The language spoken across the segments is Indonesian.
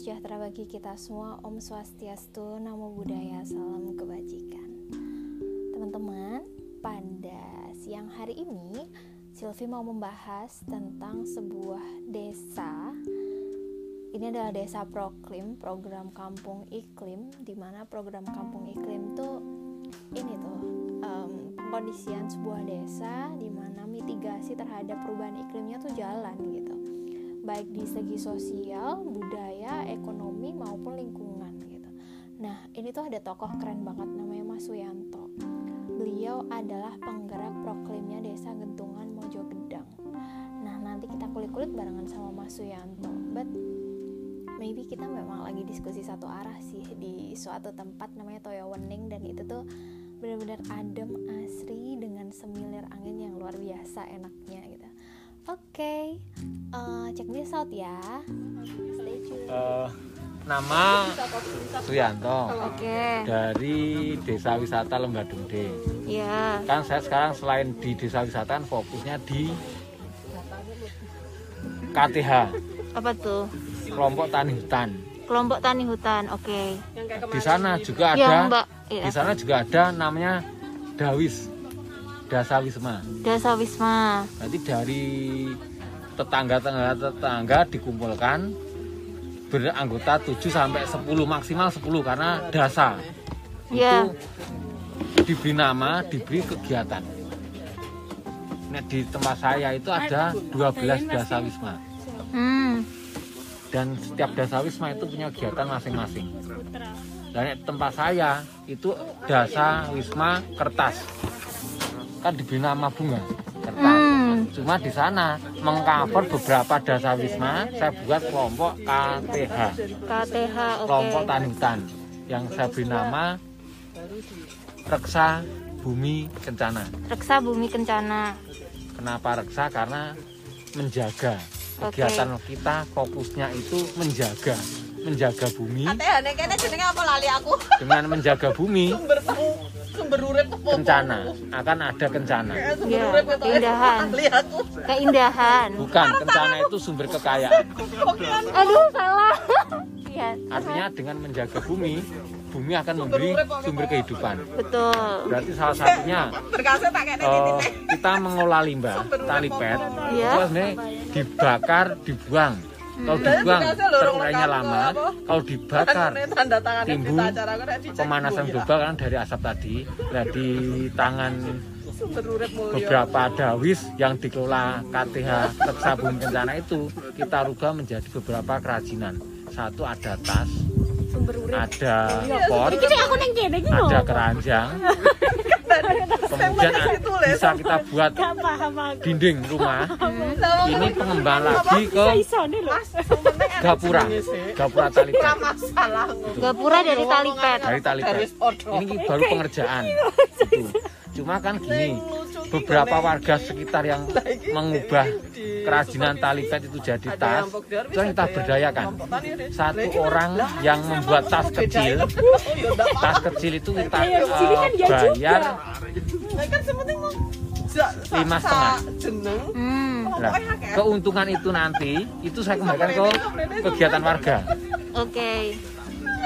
sejahtera bagi kita semua. Om Swastiastu, Namo Buddhaya, Salam Kebajikan. Teman-teman, pada siang hari ini Silvi mau membahas tentang sebuah desa. Ini adalah desa Proklim, program kampung iklim, di mana program kampung iklim tuh ini tuh um, pengkondisian sebuah desa di mana mitigasi terhadap perubahan iklimnya tuh jalan gitu baik di segi sosial, budaya, ekonomi maupun lingkungan gitu. Nah, ini tuh ada tokoh keren banget namanya Mas Suyanto. Beliau adalah penggerak proklimnya Desa Gentungan Mojo Gedang. Nah, nanti kita kulik-kulik barengan sama Mas Suyanto. But maybe kita memang lagi diskusi satu arah sih di suatu tempat namanya Toyo Wening dan itu tuh benar-benar adem asri dengan semilir angin yang luar biasa enaknya gitu. Oke, okay. uh, eh, cek this out ya. Stay tune. Uh, nama Suyanto. Oke. Okay. Dari Desa Wisata Lembadungde. Iya. Yeah. Kan saya sekarang selain di Desa Wisata kan fokusnya di KTH. Apa tuh? Kelompok Tani Hutan. Kelompok Tani Hutan, oke. Okay. Di sana juga ada. Ya, Mbak. Iya. Di sana juga ada namanya Dawis. Dasa Wisma. Dasa Wisma. Nanti dari tetangga-tetangga tetangga dikumpulkan beranggota 7 sampai 10 maksimal 10 karena dasa. Yeah. Itu diberi nama, diberi kegiatan. Nah, di tempat saya itu ada 12 dasa wisma. Hmm. Dan setiap dasa wisma itu punya kegiatan masing-masing. Dan tempat saya itu dasa wisma kertas kan diberi nama bunga kertas. Hmm. Cuma di sana mengcover beberapa dasar wisma, saya buat kelompok KTH. KTH, okay. Kelompok tani hutan yang saya beri nama Reksa Bumi Kencana. Reksa Bumi Kencana. Kenapa reksa? Karena menjaga. Kegiatan okay. kita fokusnya itu menjaga menjaga bumi. Dengan menjaga bumi sumber urip kencana. akan ada kencana. Ya, keindahan. keindahan. Bukan kencana itu sumber kekayaan. Aduh salah. Ya, artinya dengan menjaga bumi bumi akan memberi sumber kehidupan. Betul. Berarti salah satunya uh, kita mengolah limbah tali pet ya. itu sebenarnya dibakar dibuang kalau dibuang terurainya lama kalau dibakar timbul pemanasan global kan dari asap tadi nah di tangan beberapa dawis yang dikelola KTH Tersabung Kencana itu kita rubah menjadi beberapa kerajinan. Satu ada tas ada pot ada keranjang kemudian bisa kita buat dinding rumah. Ini pengembangan lagi ke gapura. gapura talipet gapura dari talipet dari talipet ini baru pengerjaan. itu. Cuma kan gini beberapa warga sekitar yang mengubah kerajinan tali pet itu jadi tas. itu yang kita berdayakan satu orang yang membuat tas kecil. tas kecil itu kita uh, bayar. Lima setengah. nah, keuntungan itu nanti itu saya kembalikan ke kegiatan warga. Oke. Okay.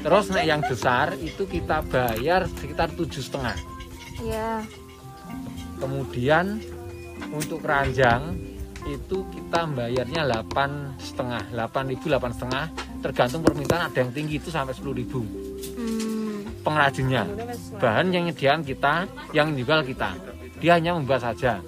terus naik yang besar itu kita bayar sekitar tujuh setengah. Ya kemudian untuk keranjang itu kita bayarnya delapan setengah delapan ribu delapan setengah. Tergantung permintaan ada yang tinggi itu sampai sepuluh ribu. Hmm. pengrajinnya. Bahan yang nyediakan kita yang jual kita. Dia hanya membuat saja.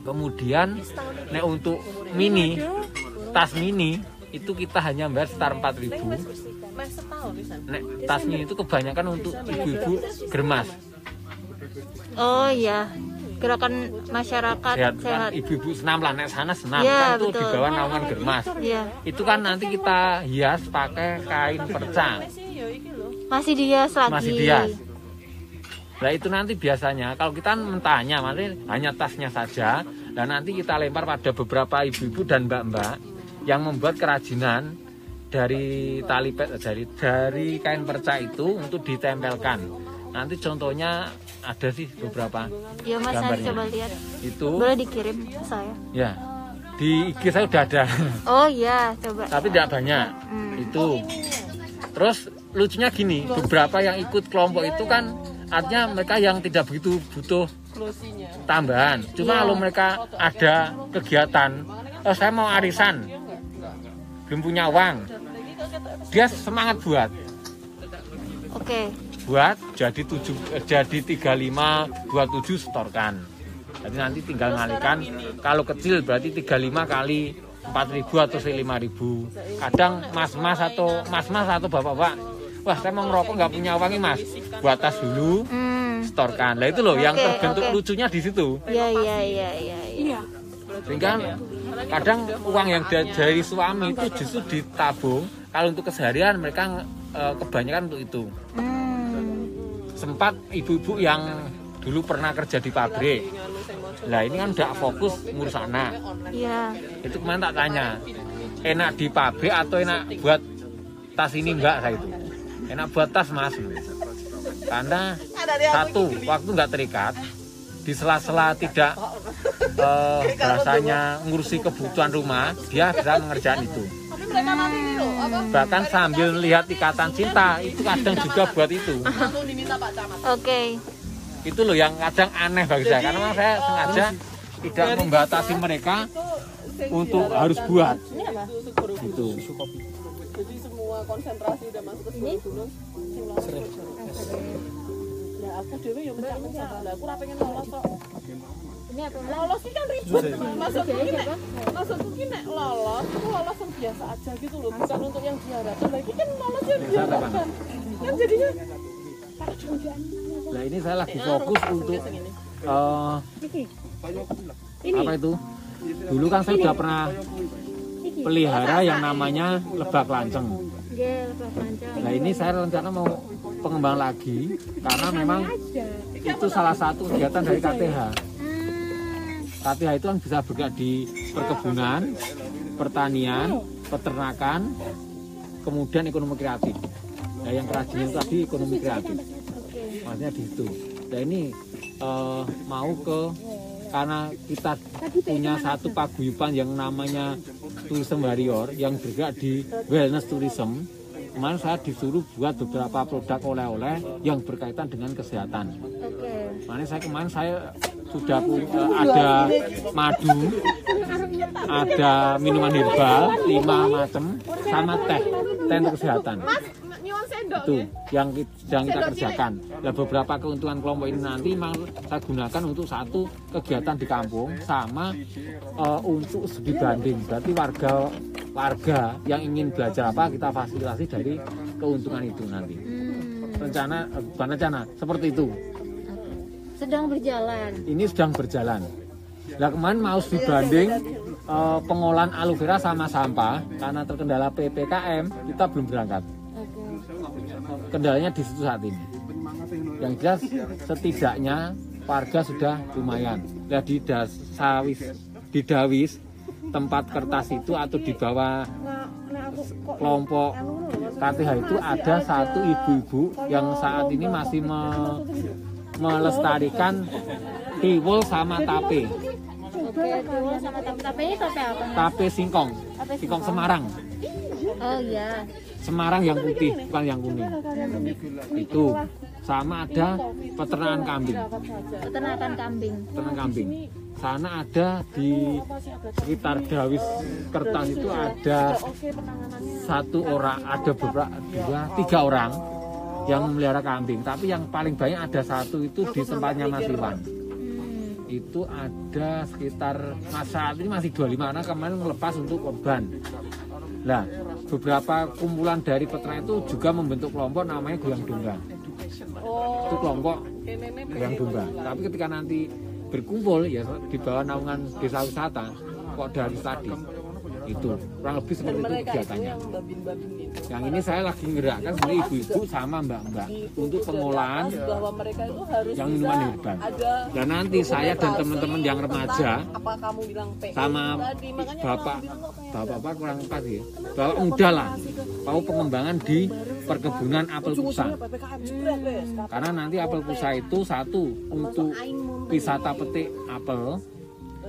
Kemudian nek untuk mini tas mini itu kita hanya bayar sekitar empat ribu. Nek tas mini itu kebanyakan untuk ibu-ibu germas Oh iya, gerakan masyarakat sehat. sehat. Ibu-ibu senam lah, nek sana senam ya, kan tuh di bawah naungan germas. Ya. Itu kan nanti kita hias pakai kain perca. Masih dihias lagi. Masih dihias. Nah itu nanti biasanya kalau kita mentahnya, nanti hanya tasnya saja, dan nanti kita lempar pada beberapa ibu-ibu dan mbak-mbak yang membuat kerajinan dari tali dari dari kain perca itu untuk ditempelkan nanti contohnya ada sih beberapa ya mas gambarnya. coba lihat itu boleh dikirim ke saya ya di IG saya udah ada Oh iya, coba. tapi tidak banyak Hmm. itu terus lucunya gini beberapa yang ikut kelompok itu kan artinya mereka yang tidak begitu butuh tambahan cuma Iya. kalau mereka ada kegiatan oh saya mau arisan belum punya uang dia semangat buat Oke. Buat jadi tujuh eh, jadi 35 27 setorkan jadi nanti tinggal ngalikan kalau kecil berarti 35 kali 4000 atau 5000 kadang mas-mas atau mas-mas atau bapak-bapak wah saya mau ngerokok nggak punya uang nih mas buat tas dulu Hmm. setorkan lah itu loh yang terbentuk oke. lucunya di situ Iya, iya, iya, iya. iya. sehingga kadang uang yang da- dari suami itu justru ditabung kalau untuk keseharian mereka eh, kebanyakan untuk itu Hmm. Sempat ibu-ibu yang dulu pernah kerja di pabrik. Lah ini kan udah fokus ngurus anak. Iya. itu kemarin tak tanya enak di pabrik atau enak buat tas ini enggak saya itu enak buat tas mas. Karena satu waktu nggak terikat di sela-sela tidak eh, rasanya ngurusi kebutuhan rumah dia bisa mengerjakan itu bahkan sambil lihat ikatan cinta itu kadang juga buat itu. Oke. itu loh yang kadang aneh bagi saya karena memang saya sengaja tidak membatasi mereka untuk harus buat. itu jadi semua konsentrasi udah masuk ke dulu ya aku dewe ya mencak mencak lah aku ora pengen lolos kok Ini apa? lolos ini kan ribet maksudku ini nek maksudku ini nek lolos aku lolos yang biasa aja gitu loh bukan untuk yang diharapkan. Lagi kan lolos yang diharapkan. Kan jadinya nah ini saya lagi fokus untuk eh, apa itu? Dulu kan saya sudah pernah pelihara yang namanya lebak lanceng. Nah ini saya rencana mau pengembang lagi karena memang itu salah satu kegiatan dari KTH. KTH itu kan bisa bergerak di perkebunan, pertanian, peternakan, kemudian ekonomi kreatif. Nah yang kerajinan itu tadi ekonomi kreatif. Maksudnya di situ. Nah ini eh, mau ke karena kita punya satu paguyuban yang namanya Tourism Warrior yang bergerak di wellness tourism. Kemarin saya disuruh buat beberapa produk oleh-oleh yang berkaitan dengan kesehatan. Oke. Makanya saya kemarin saya sudah eh, ada madu, ada minuman herbal lima macam sama teh, teh untuk kesehatan. Itu yang ki- sedang kita kerjakan. Nah, beberapa keuntungan kelompok ini nanti memang saya gunakan untuk satu kegiatan di kampung sama eh, untuk studi banding. Berarti warga warga yang ingin belajar apa kita fasilitasi dari keuntungan itu nanti. Hmm. Rencana eh, bukan rencana seperti itu. Sedang berjalan. ini sedang berjalan. Nah kemarin mau studi banding eh, pengolahan aloe vera sama sampah karena terkendala ppkm kita belum berangkat. Kendalanya di situ saat ini. Yang jelas setidaknya warga sudah lumayan. Nah di dasawis di Dawis tempat kertas itu atau di bawah kelompok KTH itu ada satu ibu-ibu yang saat ini masih me- melestarikan tiwul sama tape. Oke, tiwul sama tape. Tapenya tape apa? Tape singkong, singkong Semarang. Oh iya. Semarang yang putih, bukan yang kuning. Itu sama ada peternakan kambing, Peternakan kambing. peternakan kambing. Sana ada di sekitar Dawis Kertas itu ada satu orang, ada beberapa dua, tiga orang yang memelihara kambing. Tapi yang paling banyak ada satu itu di tempatnya Mas Iwan. Hmm. Itu ada sekitar mas saat ini masih 25 karena kemarin melepas untuk korban. Nah, beberapa kumpulan dari peternak itu juga membentuk kelompok namanya Goyang Domba. oh Itu kelompok Goyang Domba. Tapi ketika nanti berkumpul ya di bawah naungan desa wisata kok dari tadi itu. Kurang lebih seperti itu kegiatannya. yang babin-babin itu. Yang ini saya lagi ngerakkan sebenarnya ibu-ibu sama mbak-mbak untuk pengolahan bahwa mereka itu harus yang minuman herbal. Dan nanti saya dan teman-teman yang remaja apa kamu bilang PI sama tadi. Bapak bapak-bapak kurang pas ya. Bapak muda lah. mau pengembangan di perkebunan apel jebret wes karena nanti apel pusa itu satu untuk wisata petik apel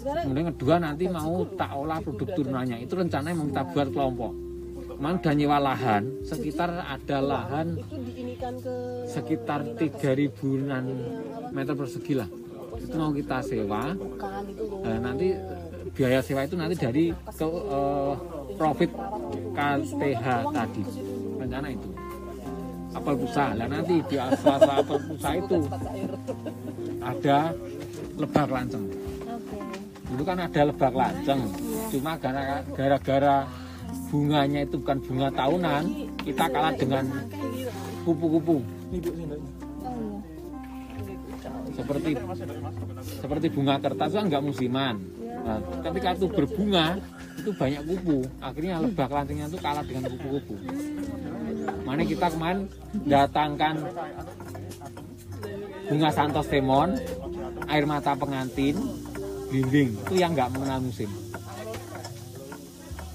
kemudian kedua nanti mau tak olah produk turunannya itu rencananya mau kita buat kelompok. Cuman udah nyewa lahan sekitar ada lahan itu diinikan ke sekitar 3000-an meter persegi lah. Itu mau kita sewa. Itu loh. Nah, nanti biaya sewa itu nanti dari ke eh, profit KTH tadi. Rencana itu. Apel pulsa. Lah nanti di asal apel itu ada lebak lanceng. Dulu kan ada lebak lanceng cuma gara- gara-gara bunganya itu bukan bunga tahunan kita kalah dengan kupu-kupu. Seperti seperti bunga kertas kan nggak musiman. Nah, ketika itu berbunga itu banyak kupu. Akhirnya lebak lancengnya itu kalah dengan kupu-kupu. Mana kita kemarin datangkan bunga santos temon air mata pengantin belimbing itu yang nggak mengenal musim.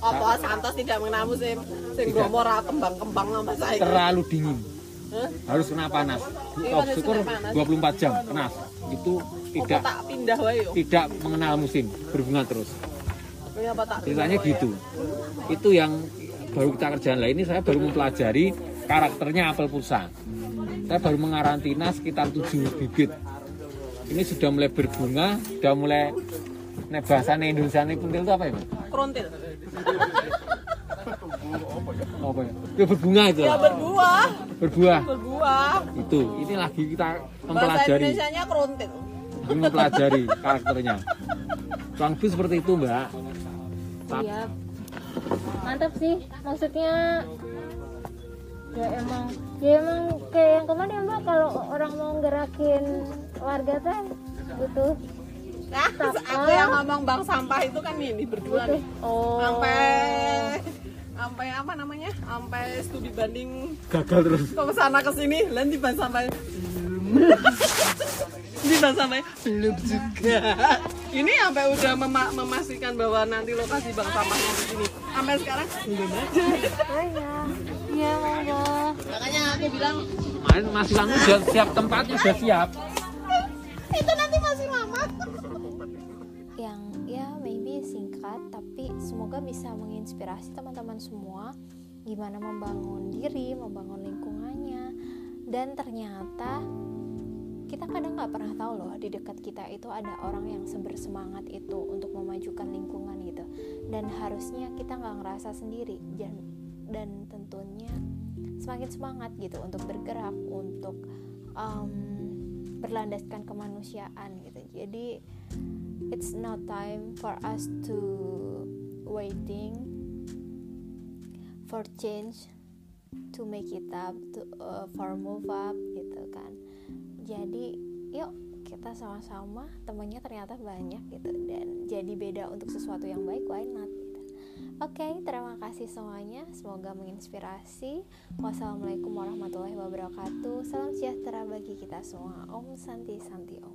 Apa santos tidak mengenal musim? Sing bromo ra kembang-kembang sama saya terlalu dingin. Hah? harus kena panas. Iya, oh, syukur kena panas. 24 jam panas. Itu tidak tak pindah wae yo? tidak mengenal musim. Berbunga terus. Ya, apa tak ceritanya gitu. itu yang baru kita kerjakan lah ini saya baru mempelajari karakternya apel pulsa saya baru mengarantina sekitar 7 bibit. Ini sudah mulai berbunga sudah mulai Nek Indonesia ini puntil itu apa ya? Mas? ya? krontil Apa ya? Ya berbunga itu. ya berbuah Berbuah. berbuah Itu. Ini lagi kita bahasa mempelajari. Indonesia nya krontil Ini mempelajari karakternya. Kurang lebih seperti itu, Mbak. Iya. Mantap sih. Maksudnya ya emang ya emang kayak yang kemarin mbak kalau orang mau gerakin warga teh butuh nah aku yang ngomong bang sampah itu kan ini berdua nih. Oh. Sampai sampai apa namanya? Sampai studi banding. Gagal terus. ke sana ke sini dan di bang sampai di bang sampai belum juga. Ini sampai udah mema- memastikan bahwa nanti lokasi bang sampahnya di sini. Sampai sekarang? Belum oh iya iya monggo makanya aku bilang Kemarin masih langsung sudah siap tempatnya sudah siap. itu nanti masih lama singkat tapi semoga bisa menginspirasi teman-teman semua gimana membangun diri, membangun lingkungannya. Dan ternyata kita kadang nggak pernah tahu loh di dekat kita itu ada orang yang sebersemangat itu untuk memajukan lingkungan gitu. Dan harusnya kita nggak ngerasa sendiri. Dan dan tentunya semakin semangat gitu untuk bergerak untuk um, berlandaskan kemanusiaan gitu. Jadi it's not time for us to waiting for change to make it up to uh, for move up gitu kan jadi yuk kita sama-sama temannya ternyata banyak gitu dan jadi beda untuk sesuatu yang baik why not gitu. Oke, terima kasih semuanya. Semoga menginspirasi. Wassalamualaikum warahmatullahi wabarakatuh. Salam sejahtera bagi kita semua. Om Santi Santi Om.